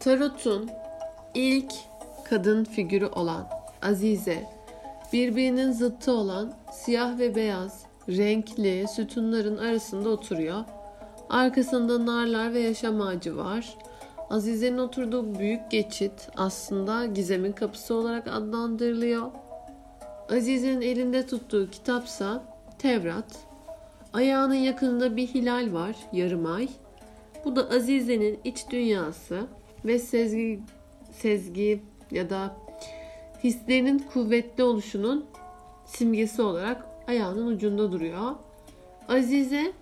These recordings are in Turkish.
Tarot'un ilk kadın figürü olan Azize, birbirinin zıttı olan siyah ve beyaz renkli sütunların arasında oturuyor. Arkasında narlar ve yaşam ağacı var. Azize'nin oturduğu büyük geçit aslında gizemin kapısı olarak adlandırılıyor. Azize'nin elinde tuttuğu kitapsa Tevrat. Ayağının yakınında bir hilal var, yarım ay. Bu da Azize'nin iç dünyası ve sezgi, sezgi ya da hislerinin kuvvetli oluşunun simgesi olarak ayağının ucunda duruyor. Azize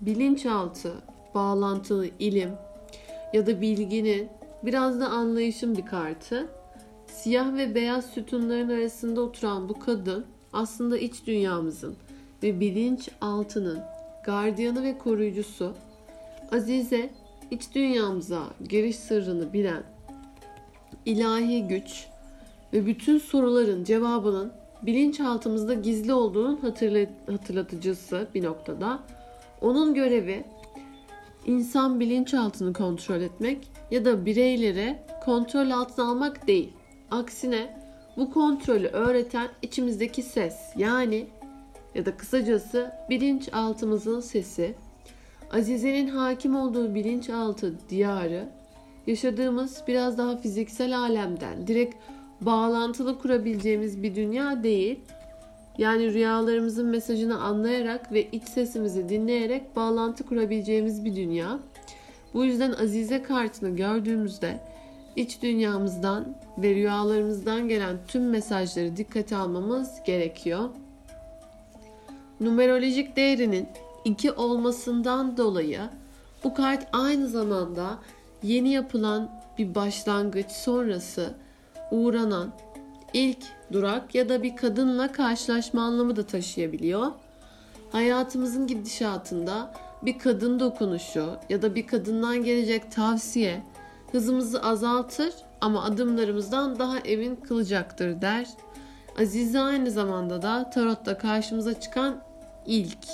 bilinçaltı, bağlantılı ilim ya da bilginin biraz da anlayışın bir kartı. Siyah ve beyaz sütunların arasında oturan bu kadın aslında iç dünyamızın ve bilinç altının gardiyanı ve koruyucusu. Azize iç dünyamıza giriş sırrını bilen ilahi güç ve bütün soruların cevabının bilinçaltımızda gizli olduğunun hatırlatıcısı bir noktada. Onun görevi insan bilinçaltını kontrol etmek ya da bireyleri kontrol altına almak değil. Aksine bu kontrolü öğreten içimizdeki ses yani ya da kısacası bilinçaltımızın sesi. Azize'nin hakim olduğu bilinçaltı diyarı yaşadığımız biraz daha fiziksel alemden direkt bağlantılı kurabileceğimiz bir dünya değil. Yani rüyalarımızın mesajını anlayarak ve iç sesimizi dinleyerek bağlantı kurabileceğimiz bir dünya. Bu yüzden Azize kartını gördüğümüzde iç dünyamızdan ve rüyalarımızdan gelen tüm mesajları dikkate almamız gerekiyor. Numerolojik değerinin 2 olmasından dolayı bu kart aynı zamanda yeni yapılan bir başlangıç sonrası uğranan ilk durak ya da bir kadınla karşılaşma anlamı da taşıyabiliyor. Hayatımızın gidişatında bir kadın dokunuşu ya da bir kadından gelecek tavsiye hızımızı azaltır ama adımlarımızdan daha emin kılacaktır der. Azize aynı zamanda da tarotta karşımıza çıkan ilk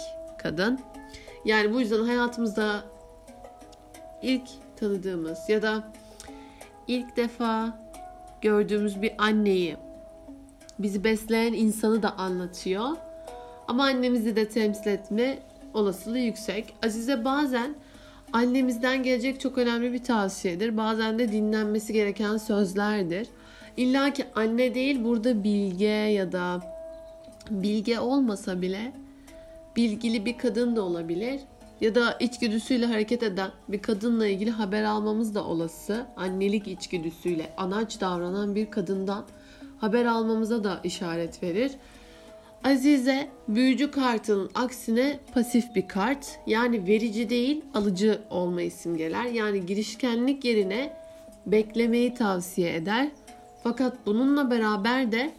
kadın. Yani bu yüzden hayatımızda ilk tanıdığımız ya da ilk defa gördüğümüz bir anneyi, bizi besleyen insanı da anlatıyor. Ama annemizi de temsil etme olasılığı yüksek. Azize bazen annemizden gelecek çok önemli bir tavsiyedir. Bazen de dinlenmesi gereken sözlerdir. İlla ki anne değil burada bilge ya da bilge olmasa bile bilgili bir kadın da olabilir ya da içgüdüsüyle hareket eden bir kadınla ilgili haber almamız da olası. Annelik içgüdüsüyle anaç davranan bir kadından haber almamıza da işaret verir. Azize büyücü kartının aksine pasif bir kart. Yani verici değil alıcı olmayı simgeler. Yani girişkenlik yerine beklemeyi tavsiye eder. Fakat bununla beraber de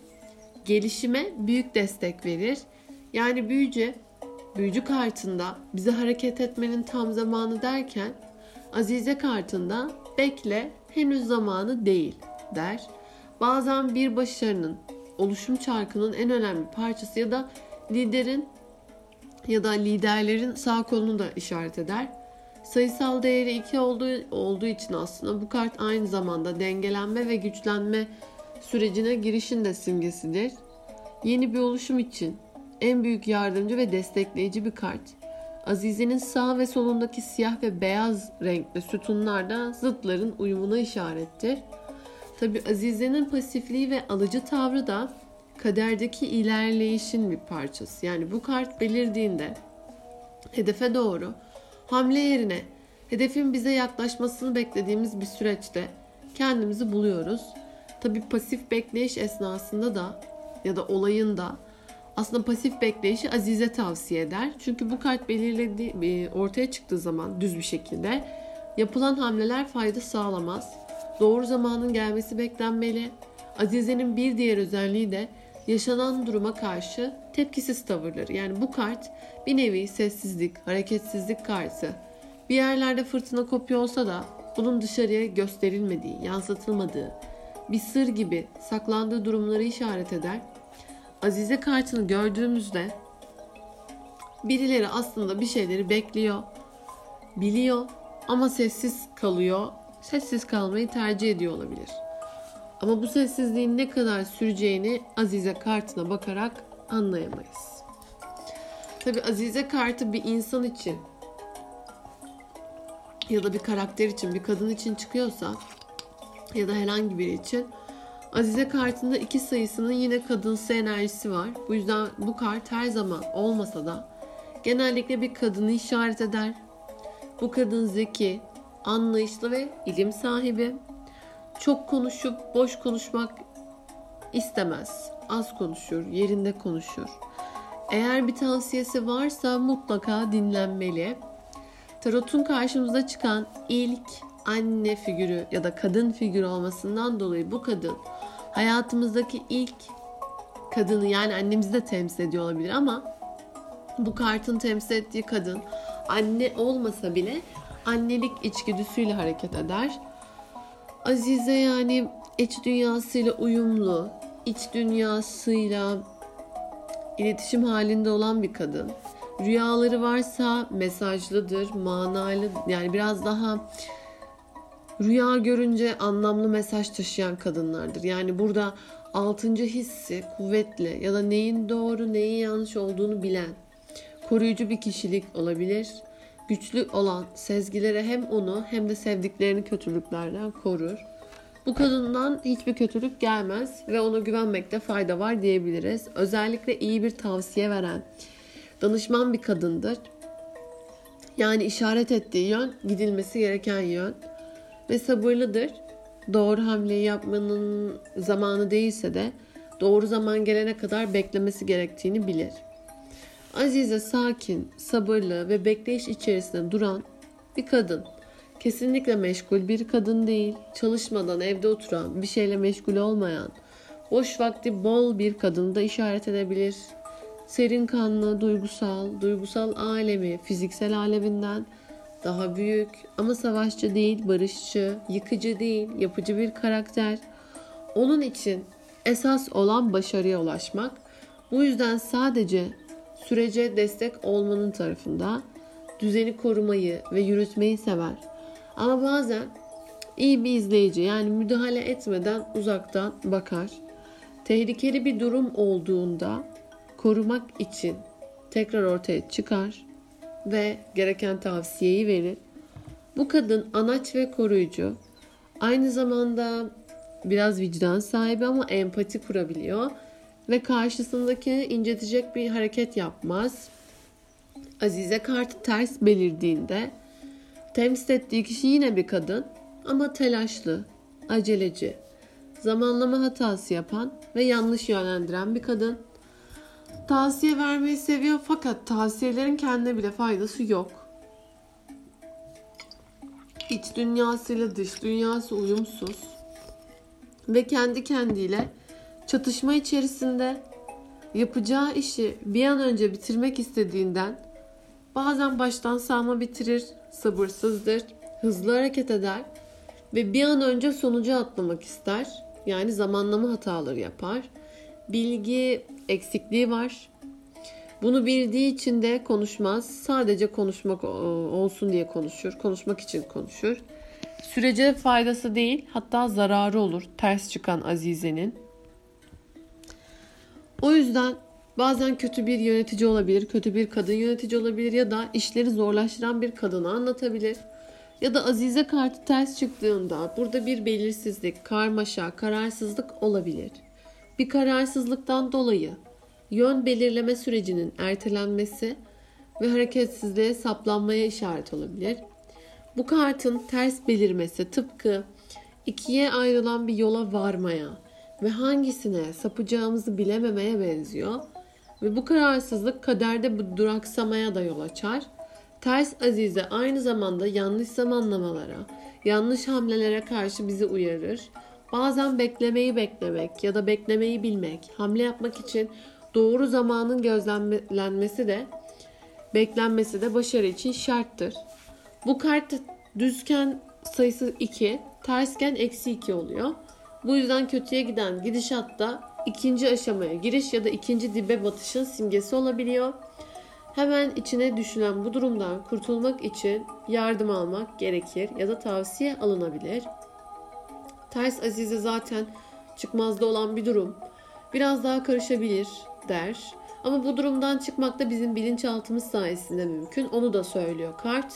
gelişime büyük destek verir. Yani büyücü büyücü kartında bize hareket etmenin tam zamanı derken Azize kartında bekle henüz zamanı değil der. Bazen bir başarının oluşum çarkının en önemli parçası ya da liderin ya da liderlerin sağ kolunu da işaret eder. Sayısal değeri 2 olduğu, olduğu için aslında bu kart aynı zamanda dengelenme ve güçlenme sürecine girişin de simgesidir. Yeni bir oluşum için en büyük yardımcı ve destekleyici bir kart. Azize'nin sağ ve solundaki siyah ve beyaz renkli sütunlar da zıtların uyumuna işarettir. Tabi Azize'nin pasifliği ve alıcı tavrı da kaderdeki ilerleyişin bir parçası. Yani bu kart belirdiğinde hedefe doğru hamle yerine hedefin bize yaklaşmasını beklediğimiz bir süreçte kendimizi buluyoruz. Tabi pasif bekleyiş esnasında da ya da olayın da aslında pasif bekleyişi Azize tavsiye eder. Çünkü bu kart belirledi e, ortaya çıktığı zaman düz bir şekilde yapılan hamleler fayda sağlamaz. Doğru zamanın gelmesi beklenmeli. Azize'nin bir diğer özelliği de yaşanan duruma karşı tepkisiz tavırları. Yani bu kart bir nevi sessizlik, hareketsizlik kartı. Bir yerlerde fırtına kopuyor olsa da bunun dışarıya gösterilmediği, yansıtılmadığı, bir sır gibi saklandığı durumları işaret eder Azize kartını gördüğümüzde birileri aslında bir şeyleri bekliyor, biliyor ama sessiz kalıyor sessiz kalmayı tercih ediyor olabilir. Ama bu sessizliğin ne kadar süreceğini Azize kartına bakarak anlayamayız. Tabi Azize kartı bir insan için ya da bir karakter için, bir kadın için çıkıyorsa ya da herhangi biri için Azize kartında iki sayısının yine kadınsı enerjisi var. Bu yüzden bu kart her zaman olmasa da genellikle bir kadını işaret eder. Bu kadın zeki, anlayışlı ve ilim sahibi. Çok konuşup boş konuşmak istemez. Az konuşur, yerinde konuşur. Eğer bir tavsiyesi varsa mutlaka dinlenmeli. Tarot'un karşımıza çıkan ilk anne figürü ya da kadın figürü olmasından dolayı bu kadın hayatımızdaki ilk kadını yani annemizi de temsil ediyor olabilir ama bu kartın temsil ettiği kadın anne olmasa bile annelik içgüdüsüyle hareket eder. Azize yani iç dünyasıyla uyumlu, iç dünyasıyla iletişim halinde olan bir kadın. Rüyaları varsa mesajlıdır, manalı yani biraz daha rüya görünce anlamlı mesaj taşıyan kadınlardır. Yani burada altıncı hissi kuvvetli ya da neyin doğru neyin yanlış olduğunu bilen koruyucu bir kişilik olabilir. Güçlü olan sezgilere hem onu hem de sevdiklerini kötülüklerden korur. Bu kadından hiçbir kötülük gelmez ve ona güvenmekte fayda var diyebiliriz. Özellikle iyi bir tavsiye veren, danışman bir kadındır. Yani işaret ettiği yön gidilmesi gereken yön ve sabırlıdır. Doğru hamleyi yapmanın zamanı değilse de doğru zaman gelene kadar beklemesi gerektiğini bilir. Azize sakin, sabırlı ve bekleyiş içerisinde duran bir kadın. Kesinlikle meşgul bir kadın değil, çalışmadan evde oturan, bir şeyle meşgul olmayan, boş vakti bol bir kadını da işaret edebilir. Serin kanlı, duygusal, duygusal alemi, fiziksel aleminden daha büyük ama savaşçı değil, barışçı, yıkıcı değil, yapıcı bir karakter. Onun için esas olan başarıya ulaşmak. Bu yüzden sadece sürece destek olmanın tarafında düzeni korumayı ve yürütmeyi sever. Ama bazen iyi bir izleyici yani müdahale etmeden uzaktan bakar. Tehlikeli bir durum olduğunda korumak için tekrar ortaya çıkar ve gereken tavsiyeyi verir. Bu kadın anaç ve koruyucu. Aynı zamanda biraz vicdan sahibi ama empati kurabiliyor ve karşısındakini incitecek bir hareket yapmaz. Azize kartı ters belirdiğinde temsil ettiği kişi yine bir kadın ama telaşlı, aceleci, zamanlama hatası yapan ve yanlış yönlendiren bir kadın. Tavsiye vermeyi seviyor fakat tavsiyelerin kendine bile faydası yok. İç dünyasıyla dış dünyası uyumsuz ve kendi kendiyle çatışma içerisinde yapacağı işi bir an önce bitirmek istediğinden bazen baştan sağma bitirir, sabırsızdır, hızlı hareket eder ve bir an önce sonucu atlamak ister. Yani zamanlama hataları yapar. Bilgi eksikliği var. Bunu bildiği için de konuşmaz. Sadece konuşmak olsun diye konuşur. Konuşmak için konuşur. Sürece faydası değil hatta zararı olur ters çıkan Azize'nin. O yüzden bazen kötü bir yönetici olabilir, kötü bir kadın yönetici olabilir ya da işleri zorlaştıran bir kadını anlatabilir. Ya da Azize kartı ters çıktığında burada bir belirsizlik, karmaşa, kararsızlık olabilir. Bir kararsızlıktan dolayı yön belirleme sürecinin ertelenmesi ve hareketsizliğe saplanmaya işaret olabilir. Bu kartın ters belirmesi tıpkı ikiye ayrılan bir yola varmaya ve hangisine sapacağımızı bilememeye benziyor. Ve bu kararsızlık kaderde bu duraksamaya da yol açar. Ters Azize aynı zamanda yanlış zamanlamalara, yanlış hamlelere karşı bizi uyarır. Bazen beklemeyi beklemek ya da beklemeyi bilmek, hamle yapmak için doğru zamanın gözlemlenmesi de beklenmesi de başarı için şarttır. Bu kart düzken sayısı 2, tersken eksi 2 oluyor. Bu yüzden kötüye giden gidişatta ikinci aşamaya giriş ya da ikinci dibe batışın simgesi olabiliyor. Hemen içine düşülen bu durumdan kurtulmak için yardım almak gerekir ya da tavsiye alınabilir. Ters Azize zaten çıkmazda olan bir durum. Biraz daha karışabilir der. Ama bu durumdan çıkmak da bizim bilinçaltımız sayesinde mümkün. Onu da söylüyor kart.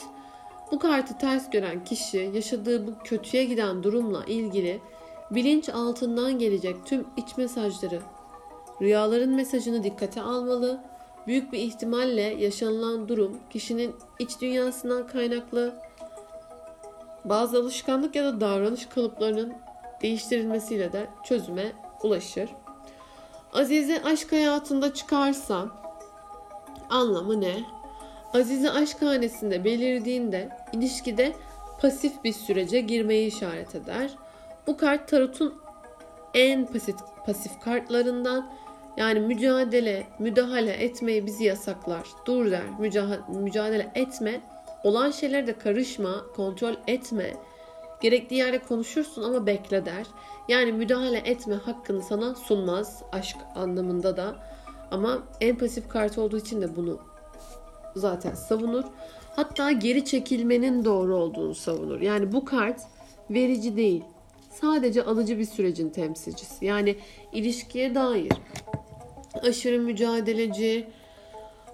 Bu kartı ters gören kişi yaşadığı bu kötüye giden durumla ilgili bilinç altından gelecek tüm iç mesajları, rüyaların mesajını dikkate almalı. Büyük bir ihtimalle yaşanılan durum kişinin iç dünyasından kaynaklı bazı alışkanlık ya da davranış kalıplarının değiştirilmesiyle de çözüme ulaşır. Azize aşk hayatında çıkarsa anlamı ne? Azize aşk hanesinde belirdiğinde ilişkide pasif bir sürece girmeyi işaret eder. Bu kart tarotun en pasif, pasif kartlarından yani mücadele, müdahale etmeyi bizi yasaklar. Dur der, mücadele etme. Olan şeylere de karışma, kontrol etme. Gerektiği yerde konuşursun ama bekle der. Yani müdahale etme hakkını sana sunmaz aşk anlamında da. Ama en pasif kart olduğu için de bunu zaten savunur. Hatta geri çekilmenin doğru olduğunu savunur. Yani bu kart verici değil. Sadece alıcı bir sürecin temsilcisi. Yani ilişkiye dair aşırı mücadeleci,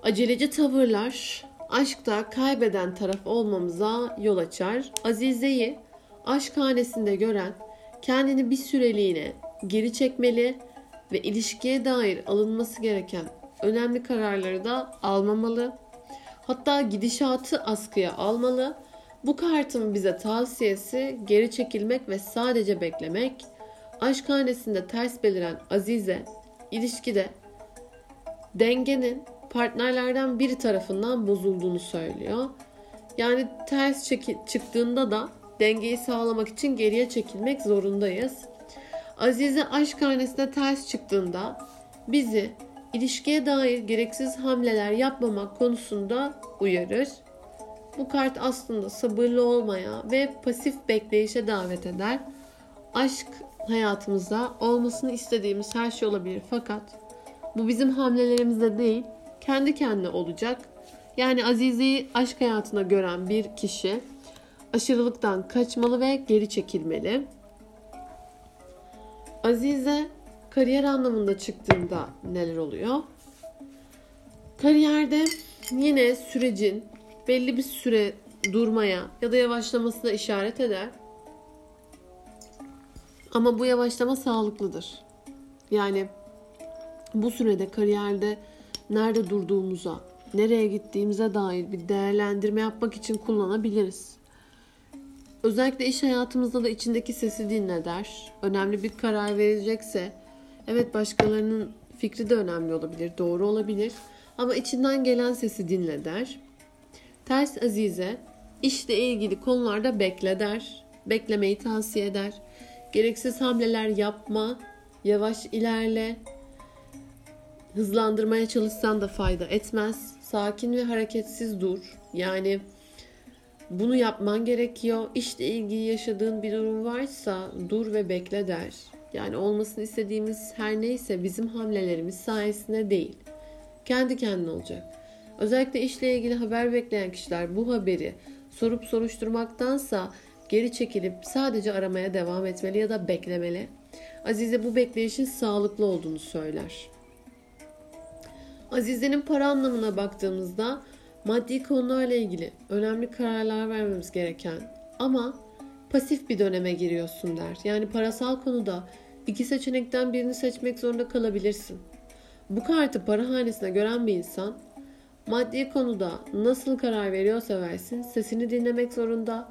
aceleci tavırlar aşkta kaybeden taraf olmamıza yol açar. Azize'yi aşk hanesinde gören kendini bir süreliğine geri çekmeli ve ilişkiye dair alınması gereken önemli kararları da almamalı. Hatta gidişatı askıya almalı. Bu kartın bize tavsiyesi geri çekilmek ve sadece beklemek. Aşk hanesinde ters beliren Azize ilişkide dengenin partnerlerden biri tarafından bozulduğunu söylüyor. Yani ters çıktığında da dengeyi sağlamak için geriye çekilmek zorundayız. Azize aşk hanesine ters çıktığında bizi ilişkiye dair gereksiz hamleler yapmamak konusunda uyarır. Bu kart aslında sabırlı olmaya ve pasif bekleyişe davet eder. Aşk hayatımızda olmasını istediğimiz her şey olabilir fakat bu bizim hamlelerimizde değil, kendi kendine olacak. Yani Azize'yi aşk hayatına gören bir kişi aşırılıktan kaçmalı ve geri çekilmeli. Azize kariyer anlamında çıktığında neler oluyor? Kariyerde yine sürecin belli bir süre durmaya ya da yavaşlamasına işaret eder. Ama bu yavaşlama sağlıklıdır. Yani bu sürede kariyerde nerede durduğumuza, nereye gittiğimize dair bir değerlendirme yapmak için kullanabiliriz. Özellikle iş hayatımızda da içindeki sesi dinle der. Önemli bir karar verecekse, evet başkalarının fikri de önemli olabilir, doğru olabilir. Ama içinden gelen sesi dinle der. Ters Azize, işle ilgili konularda bekle der. Beklemeyi tavsiye eder. Gereksiz hamleler yapma, yavaş ilerle. Hızlandırmaya çalışsan da fayda etmez. Sakin ve hareketsiz dur. Yani bunu yapman gerekiyor. İşle ilgili yaşadığın bir durum varsa dur ve bekle der. Yani olmasını istediğimiz her neyse bizim hamlelerimiz sayesinde değil. Kendi kendine olacak. Özellikle işle ilgili haber bekleyen kişiler bu haberi sorup soruşturmaktansa geri çekilip sadece aramaya devam etmeli ya da beklemeli. Azize bu bekleyişin sağlıklı olduğunu söyler. Azize'nin para anlamına baktığımızda maddi konularla ilgili önemli kararlar vermemiz gereken ama pasif bir döneme giriyorsun der. Yani parasal konuda iki seçenekten birini seçmek zorunda kalabilirsin. Bu kartı para hanesine gören bir insan maddi konuda nasıl karar veriyorsa versin sesini dinlemek zorunda.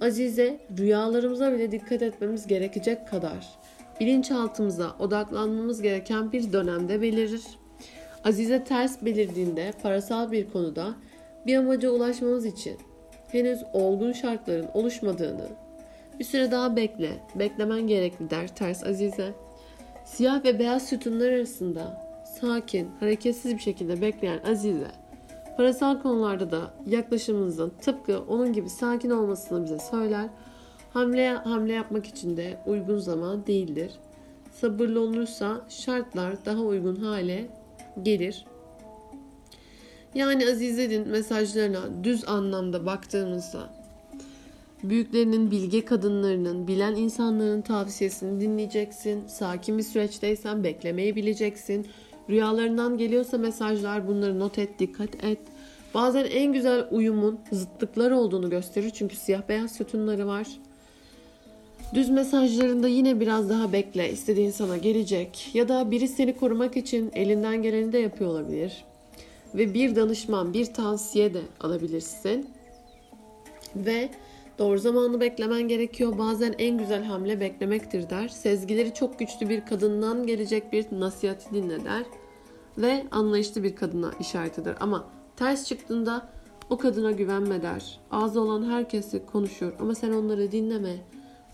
Azize rüyalarımıza bile dikkat etmemiz gerekecek kadar bilinçaltımıza odaklanmamız gereken bir dönemde belirir. Azize ters belirdiğinde parasal bir konuda bir amaca ulaşmamız için henüz olgun şartların oluşmadığını bir süre daha bekle, beklemen gerekli der ters Azize. Siyah ve beyaz sütunlar arasında sakin, hareketsiz bir şekilde bekleyen Azize, parasal konularda da yaklaşımınızın tıpkı onun gibi sakin olmasını bize söyler. Hamle, hamle yapmak için de uygun zaman değildir. Sabırlı olursa şartlar daha uygun hale gelir. Yani Azize'nin mesajlarına düz anlamda baktığımızda büyüklerinin, bilge kadınlarının, bilen insanların tavsiyesini dinleyeceksin. Sakin bir süreçteysen beklemeyi bileceksin. Rüyalarından geliyorsa mesajlar bunları not et, dikkat et. Bazen en güzel uyumun zıtlıklar olduğunu gösterir çünkü siyah beyaz sütunları var. Düz mesajlarında yine biraz daha bekle, istediğin sana gelecek. Ya da biri seni korumak için elinden geleni de yapıyor olabilir. Ve bir danışman, bir tavsiye de alabilirsin. Ve doğru zamanı beklemen gerekiyor. Bazen en güzel hamle beklemektir der. Sezgileri çok güçlü bir kadından gelecek bir nasihati dinle der. Ve anlayışlı bir kadına işaret eder. Ama ters çıktığında o kadına güvenme der. Ağzı olan herkesi konuşur ama sen onları dinleme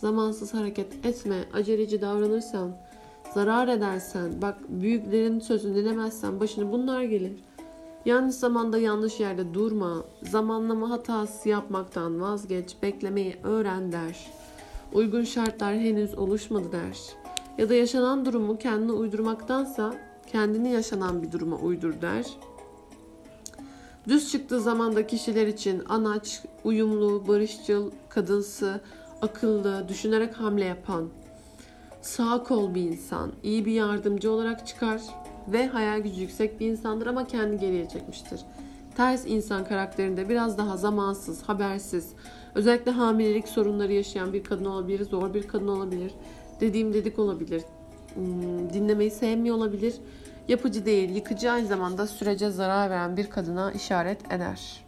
zamansız hareket etme, aceleci davranırsan, zarar edersen, bak büyüklerin sözünü dinlemezsen başına bunlar gelir. Yanlış zamanda yanlış yerde durma, zamanlama hatası yapmaktan vazgeç, beklemeyi öğren der. Uygun şartlar henüz oluşmadı der. Ya da yaşanan durumu kendine uydurmaktansa kendini yaşanan bir duruma uydur der. Düz çıktığı zamanda kişiler için anaç, uyumlu, barışçıl, kadınsı, akıllı, düşünerek hamle yapan, sağ kol bir insan, iyi bir yardımcı olarak çıkar ve hayal gücü yüksek bir insandır ama kendi geriye çekmiştir. Ters insan karakterinde biraz daha zamansız, habersiz, özellikle hamilelik sorunları yaşayan bir kadın olabilir, zor bir kadın olabilir, dediğim dedik olabilir, hmm, dinlemeyi sevmiyor olabilir, yapıcı değil, yıkıcı aynı zamanda sürece zarar veren bir kadına işaret eder.